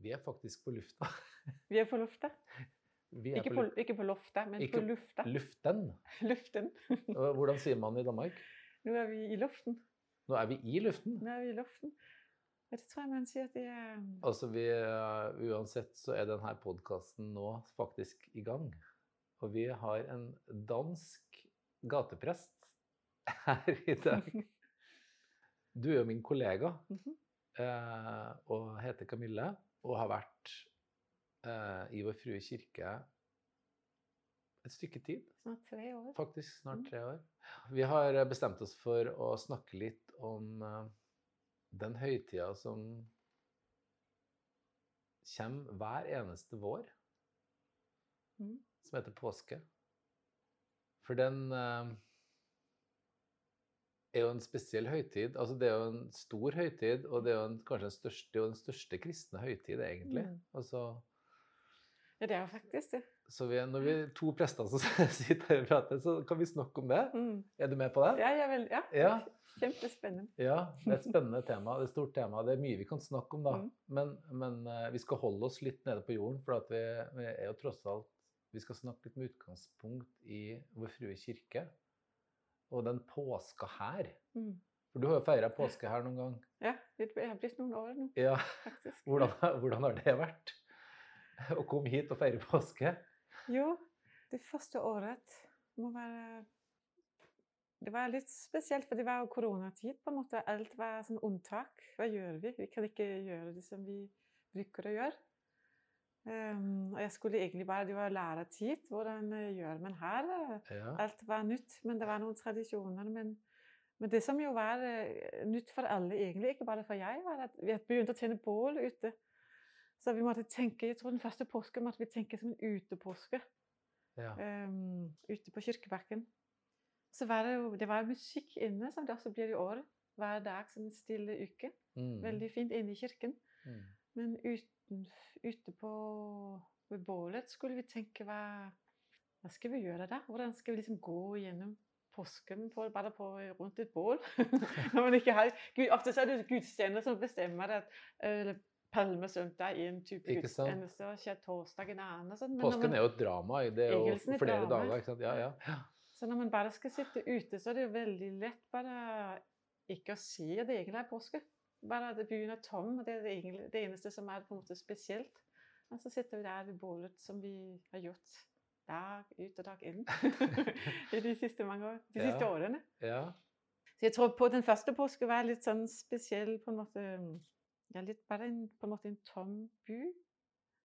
Vi er faktisk på lufta. Vi er på lufta. Vi er Ikke på, lu- ikke på loftet, men på lufta. luften. Luften. Hvordan sier man det i Danmark? Nå er vi i luften. Nå er vi i luften. Nå er vi i luften. Det tror jeg man sier at det er Altså vi, eh, Uansett så er denne podkasten nå faktisk i gang. Og vi har en dansk gateprest her i dag. Du er jo min kollega mm -hmm. og heter Camille og har vært eh, i Vår Frue kirke et stykke tid. snart tre år. Faktisk snart Mm. tre år. Vi har eh, bestemt oss for å snakke litt om eh, den høytida som kommer hver eneste vår, Mm. som heter påske. For den eh, er jo en spesiell høytid. Altså det er jo en stor høytid, og det er jo en, kanskje den største, den største kristne høytid, egentlig. Mm. Altså, Ja, det er jo faktisk det. så vi, når vi er to prester som sitter her og prater, så kan vi snakke om det. Mm. Er du med på det? Ja, jeg vil, ja. Ja. Kjempespennende. Ja, det er et spennende tema. Det er et stort tema. Det er mye vi kan snakke om, da. Mm. Men, men eh, vi skal holde oss litt nede på jorden, for at vi, vi er jo tross alt Vi skal snakke litt med utgangspunkt i Vår Frue kirke og den påska her. Mm. For du har jo feira påske her noen gang. Ja, det har blitt noen år nå, Ja, faktisk. hvordan, hvordan har det vært? Å komme hit og feire påske? Jo, det første året må være Det var litt spesielt, for det var koronatid. på en måte. Alt var sånn unntak. Hva gjør vi? Vi kan ikke gjøre det som vi bruker å gjøre. Ehm, og jeg skulle egentlig bare Det var læretid. Hvordan eh, gjør man her? Ja. Alt var nytt, men det var noen tradisjoner. Men, men det som jo var eh, nytt for alle, egentlig, ikke bare for jeg, var at vi begynte å tenne bål ute. Så vi måtte tenke, jeg tror den første påsken måtte vi tenke som en utepåske. ja. Um, ute på Kirkebakken. Så var det jo det var musikk inne, som det også blir i år. Hver dag som en stille uke. Mm. Veldig fint inne i kirken. Mm. Men uten, ute på ved bålet skulle vi tenke hva, hva skal vi gjøre da? Hvordan skal vi liksom gå gjennom påsken på, bare på, rundt et bål? Når man ikke har, ofte så er det gudstjenester som bestemmer det. Eller palmesøndag i en type gudstjeneste, og skjærtorsdag en annen. Sånn. Påsken man- er jo et drama. Det er jo er flere drama. dager. ikke sant? Ja, ja. ja. Så når man bare skal sitte ute, så er det jo veldig lett bare ikke å si at det egentlig er påske. Bare at byen er tom, og det er det, eneste som er på en måte spesielt. Og så sitter vi der ved bålet, som vi har gjort dag ut og dag inn i de siste mange år, de Ja. siste årene. ja. Så jeg tror på den første påske var litt sånn spesiell på en måte ja, litt Bare en, på en måte en tom by.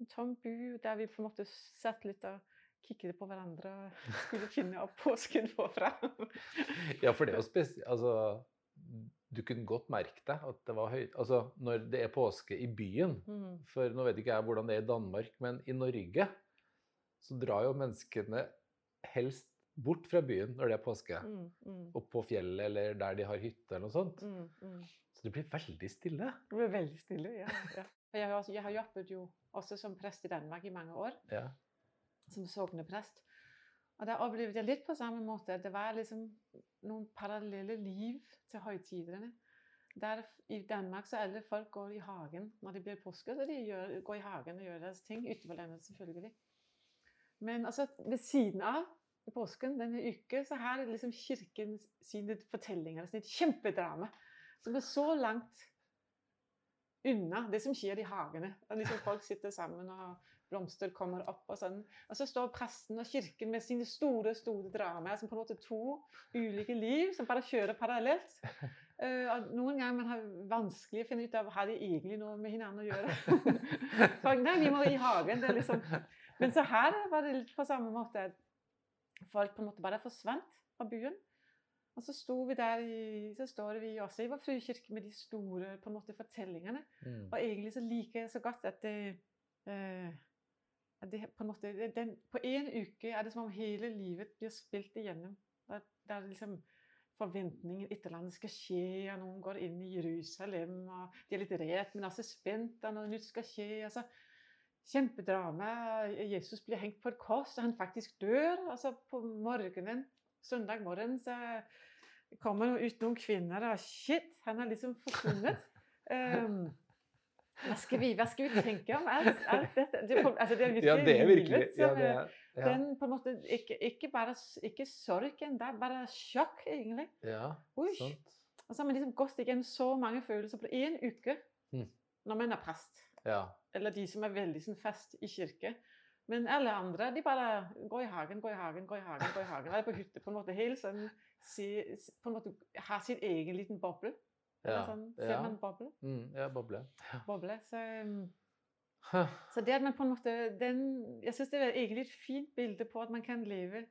En tom by der vi på en måte satt litt og kikket på hverandre og skulle finne opp påsken forfra. Ja, for det er jo spesielt Altså, du kunne godt merke deg at det var høyt Altså, når det er påske i byen Mm. For nå vet ikke jeg hvordan det er i Danmark, men i Norge så drar jo menneskene helst bort fra byen når det er påske. Mm, mm, Opp på fjellet eller der de har hytte eller noe sånt. mm, mm. Så det blir veldig stille. Det blir veldig stille, ja. ja. Jeg, har jeg har jobbet jo også som prest i Danmark i mange år. Ja. som sogneprest. Og da opplevde jeg litt på samme måte at det var liksom noen parallelle liv til høytidene. Der I Danmark så alle folk går i hagen når det blir påske. så de gjør, går i hagen og gjør deres ting. Ute på landet, selvfølgelig. Men altså, ved siden av påsken denne uke, så har liksom kirken sine fortellinger. Et kjempedrama som er så langt unna det som skjer i hagene. Og liksom Folk sitter sammen, og blomster kommer opp. Og sånn. Og så står presten og kirken med sine store store dramaer, som på en måte to ulike liv som bare kjører parallelt. Uh, Noen ganger man har vanskelig å finne ut av har de egentlig noe med hverandre å gjøre. For, nei, vi må i hagen. Det er liksom. Men så her var det litt på samme måte folk på en måte bare forsvant fra byen. Og så sto vi der i, så står vi også i vår frukirke med de store på en måte, fortellingene. Mm. Og egentlig så liker jeg så godt at det, eh, det på en måte det- den, På en uke er det som om hele livet blir spilt igjennom. Der, der liksom forventningen etter landet skal skje, og noen går inn i Jerusalem, og de er litt redd, men også spent, og noe nytt skal skje. altså Kjempedrama. Jesus blir hengt på et kors, og han faktisk dør. altså på morgenen, søndag morgen så kommer det ut noen kvinner, og shit, han er liksom forsvunnet. Um, Hva skal vi, hva skal vi tenke om alt, alt dette? Det, er altså, det er virkelig, Ja, det er virkelig livet ja, det er- er, ja. Den på en måte, ikke, ikke bare ikke sorgen, det er bare sjokk, egentlig. ja, Ui. sant. Og så har man liksom gått igjennom så mange følelser på én uke Mm. når man er prest. Ja. Eller de som er veldig sånn fast i kirke. Men alle andre de bare går i hagen, går i hagen, går i hagen. går i hagen, Eller på hytte. på en måte Helt sånn si, Har sin egen liten boble. Ja. sånn, ser ja. man boble? Mm, ja, boble. boble. Så, um, så det at man på en måte den, Jeg syns det er egentlig et fint bilde på at man kan leve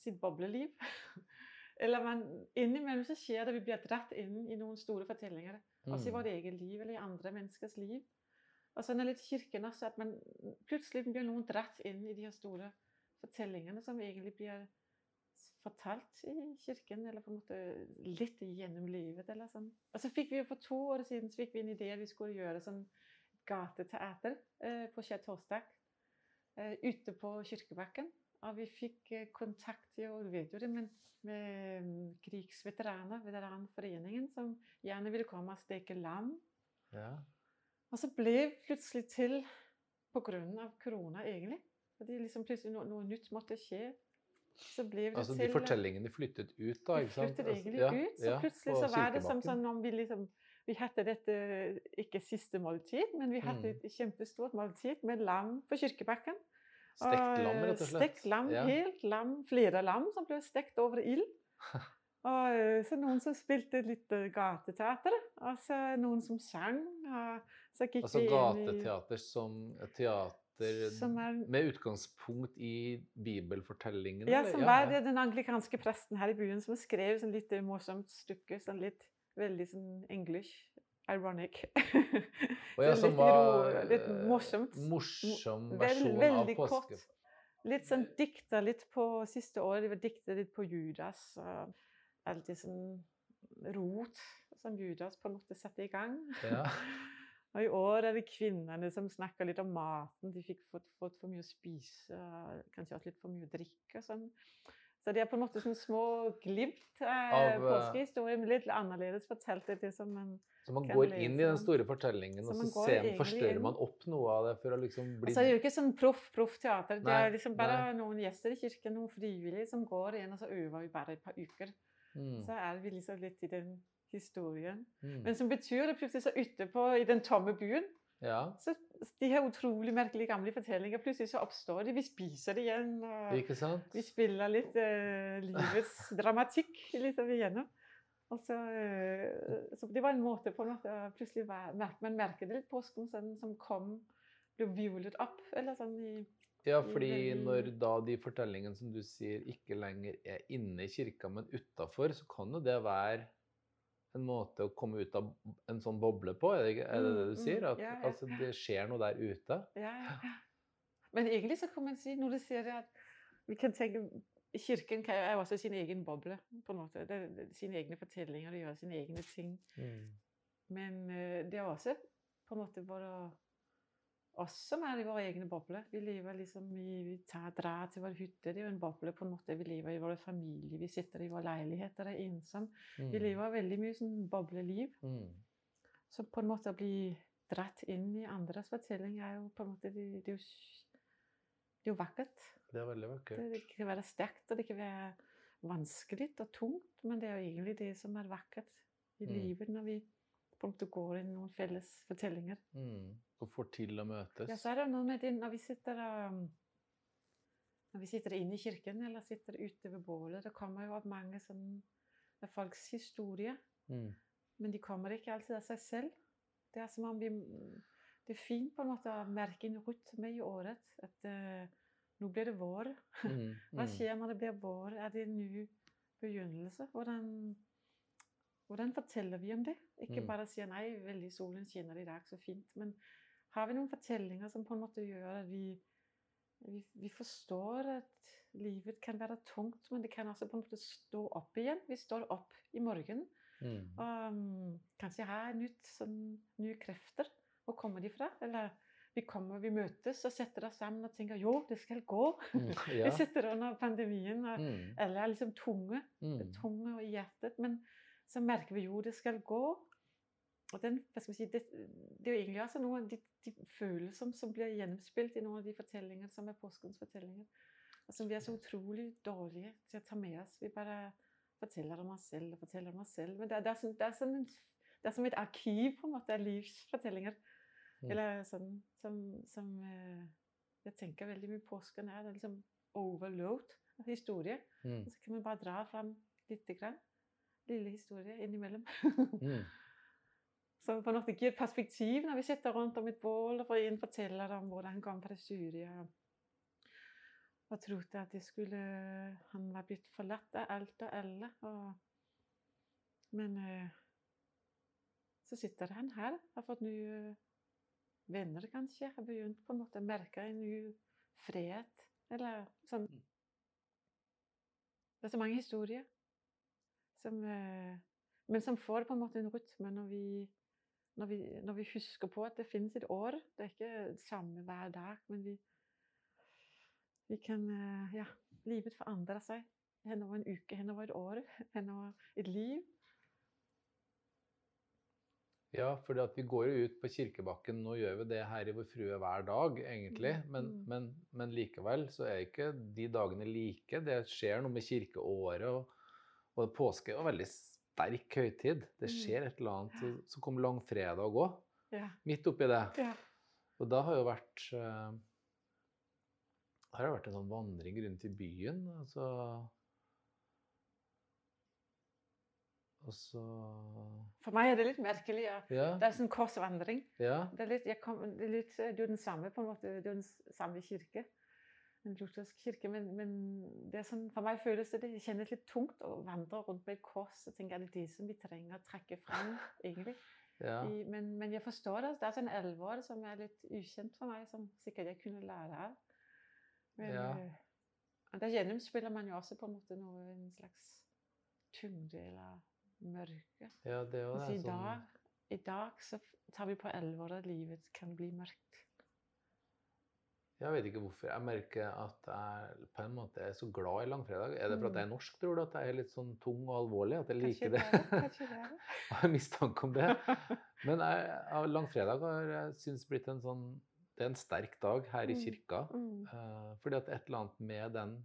sitt bobleliv. Eller man, innimellom så skjer det vi blir dratt inn i noen store fortellinger. Også i Mm. vårt eget liv eller i andre menneskers liv. Og sånn er litt kirken også, at man plutselig blir noen dratt inn i de her store fortellingene som egentlig blir fortalt i kirken, eller på en måte litt gjennom livet. eller sånn. Og så fikk vi jo for to år siden så fikk vi en idé vi skulle gjøre sånn gateteater eh, på skjærtorsdag eh, ute på Kirkebakken. Og vi fikk eh, kontakt, jo, vet jo det, men med um, krigsveteraner, veteranforeningen, som gjerne ville komme og steke lam. Ja. Og så ble plutselig til på grunn av korona, egentlig. Fordi liksom plutselig noe, noe nytt måtte skje. Så blir det Altså, til de fortellingene flyttet ut, da? de ikke sant? flyttet Altså, egentlig ja, ut. Så ja, plutselig så var det som sånn om vi liksom Vi hadde dette ikke siste måltid, men vi hadde Mm. et kjempestort måltid med lam på Kirkebakken. Stekt lam, rett og slett. Stekt lam, Ja. helt lam, flere lam som ble stekt over ild. Og eh, så noen som spilte litt eh, gateteater, og så noen som sang. Og så gikk Altså inn i gateteater som teater Som er med utgangspunkt i bibelfortellingen? Ja, som var det den anglikanske presten her i byen som skrev sånn litt morsomt stykke. Sånn litt veldig sånn English. Ironic. Og ja, som litt var ro- litt eh, morsomt. Morsom versjon veldig av påske. kort. Litt sånn dikta litt på siste året. De var dikta litt på Judas. Og Alltid sånn rot som Judas på en måte satte i gang. Ja. Og i år er det kvinnene som snakker litt om maten. De fikk fått, fått for mye å spise, kanskje også litt for mye å drikke. og Sånn. Så det er på en måte sånn små glimt av Av, eh, påskehistorien, litt annerledes fortalt. Det det som man Så man går lese inn i den store fortellingen, Så og så ser, forstørrer inn. man opp noe av det for å liksom bli Altså, det er jo ikke sånn proff proff teater. Det er liksom bare nei. noen gjester i kirken, noen frivillige, som går inn og så øver vi bare et par uker. mm, Så er vi liksom litt i den historien. mm. Men som betyr det plutselig så ytterpå i den tomme byen, Ja, så de her utrolig merkelige gamle fortellinger, plutselig så oppstår de. Vi spiser det igjen. og? Vi spiller litt eh, livets dramatikk liksom igjennom. Og så, eh, så det var en måte på å plutselig merke, Man merket det litt påsken sånn, som kom Ble violet opp, eller sånn i Ja, fordi når da de fortellingene som du sier ikke lenger er inne i kirka, men utafor, så kan jo det være en måte å komme ut av en sånn boble på, er det, er det det Mm, du sier? mm, At ja, ja. altså, det skjer noe der ute? Ja, ja. Men egentlig så kan man si, når du sier det, at vi kan tenke Kirken kan- er også sin egen boble, på en måte. Det er sine egne fortellinger, og gjør sine egne ting. Men eh, det er også på en måte våre oss som er i våre egne bobler. Vi lever liksom i Vi tar, drar til vår hytte. Det er jo en boble på en måte. Vi lever i vår familie. Vi sitter i vår leilighet og er ensom. Vi lever veldig mye sånn bobleliv. Mm. Så på en måte å bli dratt inn i andres fortelling er jo på en måte Det, det, er, jo, det er jo vakkert. Det er veldig vakkert. Det, det kan være sterkt, og det kan være vanskelig og tungt, men det er jo egentlig det som er vakkert i Mm. livet, når vi en måte går inn i noen felles fortellinger. Mm. Og får til å møtes. Ja, så er det noe med det når vi sitter um, når vi sitter inne i kirken eller sitter ute ved bålet, det kommer jo opp mange sånn det er folks historie, Mm. men de kommer ikke alltid av seg selv. Det er som om vi Det er fint på en måte å merke en rytme i året. At uh, nå blir det vår. Mm. Hva Mm. skjer når det blir vår? Er det en ny begynnelse? Hvordan, hvordan forteller vi om det? Ikke Mm. bare sier 'nei, veldig solen skinner i dag, så fint'. Men har vi noen fortellinger som på en måte gjør at vi, vi, vi forstår at livet kan være tungt, men det kan også på en måte stå opp igjen. Vi står opp i morgen Mm. og um, kanskje har nytt, sånn, nye krefter. Hvor kommer de fra? Eller vi kommer, vi møtes og setter oss sammen og tenker 'jo, det skal gå'. Mm. Ja. Vi sitter under pandemien, og Mm. alle er liksom tunge, Mm. tunge i hjertet. Men så merker vi jo det skal gå. og den, si, det, det er jo egentlig også noen av de, de følelser som blir gjennomspilt i noen av de fortellinger som er påskens fortellinger. Og som vi er så utrolig dårlige til å ta med oss. Vi bare forteller om oss selv og forteller om oss selv. Men det, det, er, som, det, er, som, en, er som et arkiv på en måte av livsfortellinger. Mm. Eller sånn som, som eh, Jeg tenker veldig mye påsken er. Det er liksom overload av historie. Mm. Og så kan man bare dra fram lite grann. Lille historie innimellom. Mm. Så på en måte gir perspektiv når vi sitter rundt om et bål og en forteller om hvordan han kom fra Syria. Og trodde at det skulle, han var blitt forlatt av alt og alle. Og, men eh, så sitter han her, har fått nye venner kanskje. Har begynt på en måte å merke en ny fred. Eller sånn Det er så mange historier. Som, eh, men som får på en måte en rytme når vi, når, vi, når vi husker på at det finnes et år. Det er ikke det samme hver dag, men vi, vi kan eh, Ja, livet forandrer seg henover en uke, henover et år, henover et liv. Ja, for vi går jo ut på kirkebakken. Nå gjør vi det her i Vår Frue hver dag, egentlig. Mm, Men, mm. men, men likevel så er ikke de dagene like. Det skjer noe med kirkeåret. Og, og påske er jo veldig sterk høytid. Det Mm. skjer et eller annet. Så, så kom langfredag òg, Ja. midt oppi det. ja. Og da har jo vært eh, Har det vært en sånn vandring rundt i byen. Altså Og så For meg er det litt merkelig. Ja. Ja. Det er sånn korsvandring. ja. Det er, litt, jeg kom, det, er litt, du er den samme på en måte, du er den samme kirke. En luthersk kirke. Men, men det sånn, for meg føles det det kjennes litt tungt å vandre rundt med et kors. og tenke, Er det det som vi trenger å trekke frem, egentlig? ja. I, men, men jeg forstår det. Det er sånn alvor som er litt ukjent for meg, som sikkert jeg kunne lære av. Men Ja. eh, og der gjennomspiller man jo også på en måte noe, en slags tyngde eller mørke. ja, det er jo Altså, det. i, Sånn, dag, I dag så tar vi på alvor at livet kan bli mørkt. Jeg vet ikke hvorfor. Jeg merker at jeg på en måte er så glad i langfredag. Er det for at Mm. jeg er norsk, tror du? At jeg er litt sånn tung og alvorlig? At jeg liker det? kanskje det det. Jeg har mistanke om det. Men jeg, langfredag har jeg syns blitt en sånn Det er en sterk dag her i Mm. kirka. Mm. Eh, fordi at et eller annet med den,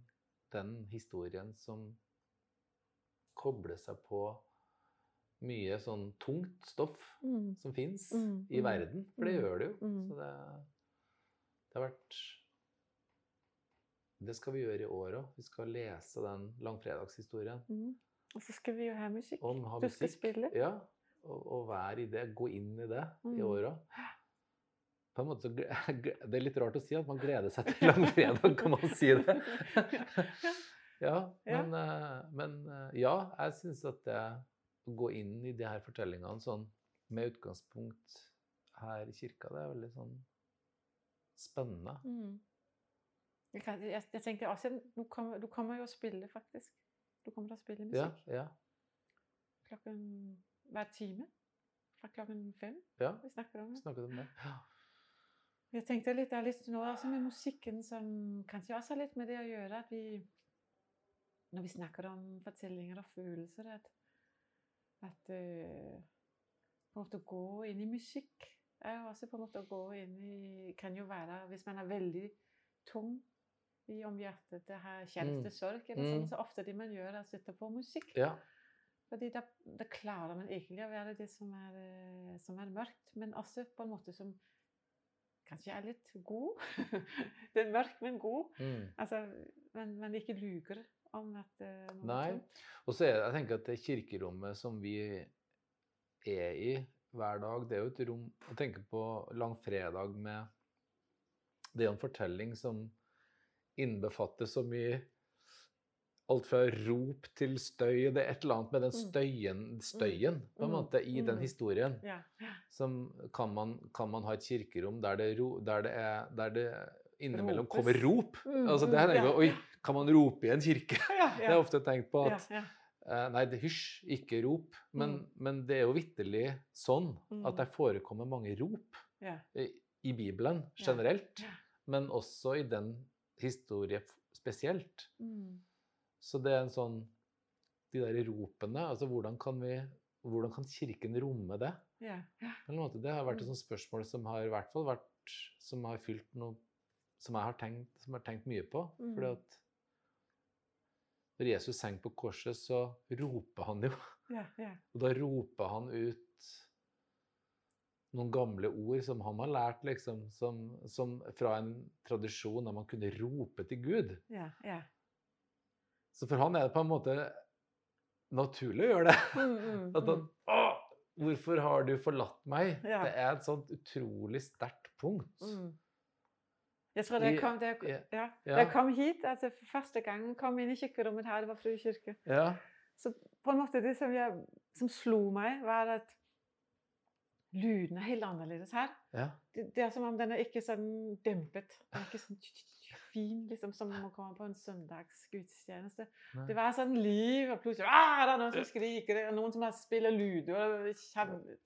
den historien som kobler seg på mye sånn tungt stoff Mm. som fins Mm, i mm, verden. For det mm, gjør det jo. mm. Så det, det har vært Det skal vi gjøre i år òg. Vi skal lese den langfredagshistorien. Mm. Og så skal vi jo ha musikk. Og ha Du skal musikk. spille. Ja, og, og være i det. Gå inn i det i Mm. år òg. På en måte Det er litt rart å si at man gleder seg til langfredag, kan man si det? Ja, Ja. men, eh, men eh, ja, jeg syns at det å gå inn i de her fortellingene sånn med utgangspunkt her i kirka, det er veldig sånn spennende. Mm. Jeg, kan, jeg, jeg tenker også du kommer, du kommer jo å spille, faktisk. Du kommer til å spille musikk ja, klokken hver time. Fra klokken fem. ja. Vi snakker om det. Snakket om det. Ja. Jeg tenkte litt, det er litt noe også med musikken som kanskje også har litt med det å gjøre at vi Når vi snakker om fortellinger og følelser, at, at uh, på en måte gå inn i musikk er også på en måte å gå inn i Kan jo være Hvis man er veldig tung i om hjertet det har Mm. sorg, eller Mm. sånn, så ofte det man gjør, er å sette på musikk. ja. Fordi da, da klarer man egentlig å være det som er, eh, som er mørkt, men også på en måte som kanskje er litt god. det er mørkt, men god. Mm. Altså, men, man ikke luger om at eh, noe Nei. er. Og så er det, jeg tenker at det kirkerommet som vi er i hver dag, det er jo et rom å tenke på langfredag med Det er en fortelling som innbefatter så mye Alt fra rop til støy. Det er et eller annet med den Mm. støyen, støyen på en Mm. måte, i den Mm. historien. Som kan man, kan man ha et kirkerom der det, ro, der det, er, der det innimellom Ropes. kommer rop? Mm, Altså det her mm, Oi, kan man rope i en kirke? Det har jeg ofte tenkt på at nei, det, hysj, ikke rop. Men, Mm. men det er jo vitterlig sånn Mm. at det forekommer mange rop yeah. i, i Bibelen generelt, generelt, Yeah. men også i den historien spesielt. Mm. Så det er en sånn De der ropene, altså hvordan kan vi hvordan kan Kirken romme det? Måte, det har vært et Mm. sånt spørsmål som har i hvert fall vært Som har fylt noe Som jeg har tenkt, som jeg har tenkt mye på. Fordi Mm. at når Jesus henger på korset, så roper han jo. Yeah, yeah. Og da roper han ut noen gamle ord som han har lært, liksom, som, som fra en tradisjon der man kunne rope til Gud. Yeah, ja. Så for han er det på en måte naturlig å gjøre det. Mm, mm, At han, å, hvorfor har du forlatt meg? Det er et sånt utrolig sterkt punkt. Mm. Jeg tror, da jeg kom, da jeg, ja, da jeg kom hit, altså for første gangen kom inn i kirkerommet her, det var frikirke, Ja. så på en måte det som, jeg, som slo meg, var at lyden er helt annerledes her. ja. Det, det er som om den er ikke sånn dempet. Den er ikke sånn fin, liksom, som når man kommer på en søndagsgudstjeneste. Det var sånn liv, og plutselig ah, det er noen som skriker, det er noen som spiller ludo, eller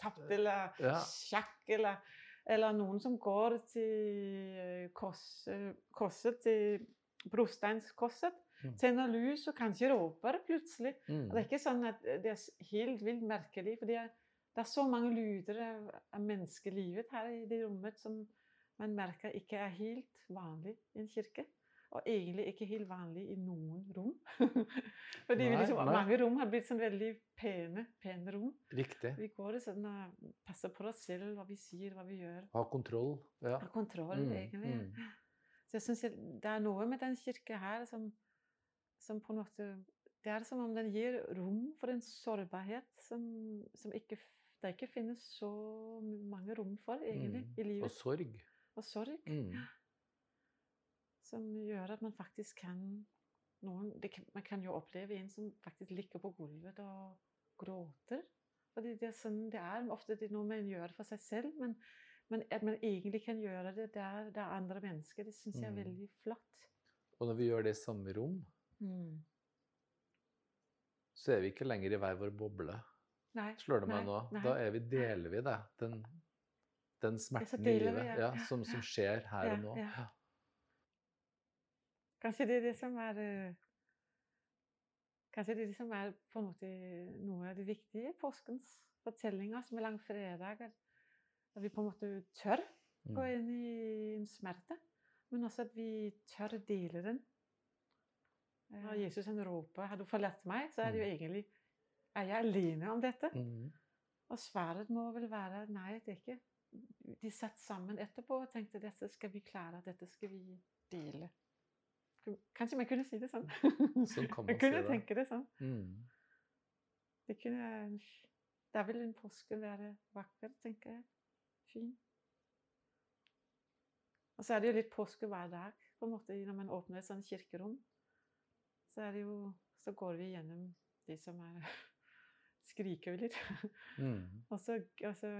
tapt, eller Ja. sjakk, eller, eller noen som går til eh, eh, korset, til brosteinskorset, Mm. tenner lys og kanskje råper plutselig. Mm. Det er ikke sånn at det er helt vilt merkelig, for det er, det er så mange lyder av, av menneskelivet her i det rommet som man merker ikke er helt vanlig i en kirke. Og egentlig ikke helt vanlig i noen rom. Fordi vi Nei, liksom, nei. mange rom har blitt sånn veldig pene, pene rom. Riktig. Vi går i sånn og passer på oss selv, hva vi sier, hva vi gjør. Ha kontroll. Ja. Har kontroll, Mm, egentlig. mm. Så jeg synes det er noe med den kirka her som, som på en måte Det er som om den gir rom for en sårbarhet som, som ikke, det ikke finnes så mange rom for, egentlig, Mm. i livet. Og sorg. Og sorg. Mm. Som gjør at man faktisk kan noen, det kan, Man kan jo oppleve en som faktisk ligger på gulvet og gråter. Fordi det er sånn det er. Ofte det er noe man gjør for seg selv, men, men at man egentlig kan gjøre det der det er andre mennesker, det syns jeg er Mm. veldig flott. Og når vi gjør det i samme rom, Mm. så er vi ikke lenger i hver vår boble. Nei. Slår det meg Nei, nå. nei. Da er vi, deler vi det. Den, den smerten i livet Ja, som, som skjer her Ja, og nå. ja. Kanskje det er det som er eh, Kanskje det er det som er på en måte noe av det viktige i påskens fortellinger, som er langfredag. at- At vi på en måte tør gå Mm. inn i en smerte, men også at vi tør dele den. Når Jesus han roper 'Har du forlatt meg?' så er det jo Mm. egentlig Er jeg alene om dette? Mm. Og svaret må vel være nei, det er ikke. De satt sammen etterpå og tenkte dette skal vi klare, dette skal vi dele. Kanskje man kunne si det sånn? Sånn kan man si kunne det. tenke det sånn. Mm. Det kunne Da vil en påske være vakker, tenker jeg. Fin. Og så er det jo litt påske hver dag, på en måte, når man åpner et sånt kirkerom. Så er det jo Så går vi gjennom de som er Skriker vi litt. Mm. Og så, og så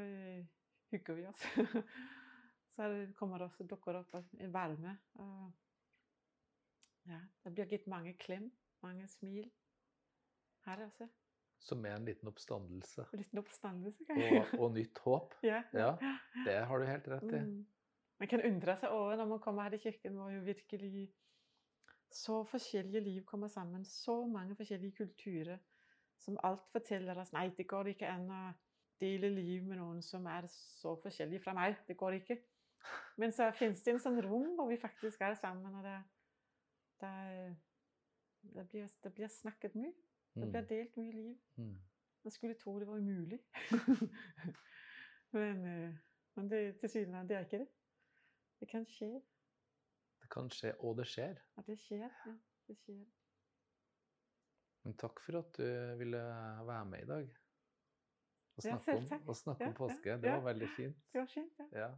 hugger vi oss. så det, kommer det også, dukker opp en varme. Og ja, det blir gitt mange klem, mange smil her også. Som er en liten oppstandelse. Litt oppstandelse, kanskje. Og, og nytt håp. ja, Ja, det har du helt rett i. Mm. Man kan undre seg over når man kommer her i kirken, hvor jo virkelig så forskjellige liv kommer sammen. Så mange forskjellige kulturer som alt forteller oss nei, det går ikke an å dele liv med noen som er så forskjellige fra meg. Det går ikke. Men så finnes det en sånn rom hvor vi faktisk er sammen, og det, det, det, blir, det blir snakket mye. Det blir Mm. delt mye liv. Mm. Man skulle tro det var umulig. men eh, men det, tilsynelatende det er ikke det. Det kan skje. Det kan skje, og det skjer. Ja, det skjer. Ja, det skjer. Men takk for at du ville være med i dag. Og snakke, ja, om, og snakke Ja, om påske. Det var veldig fint. Det var fint. Ja.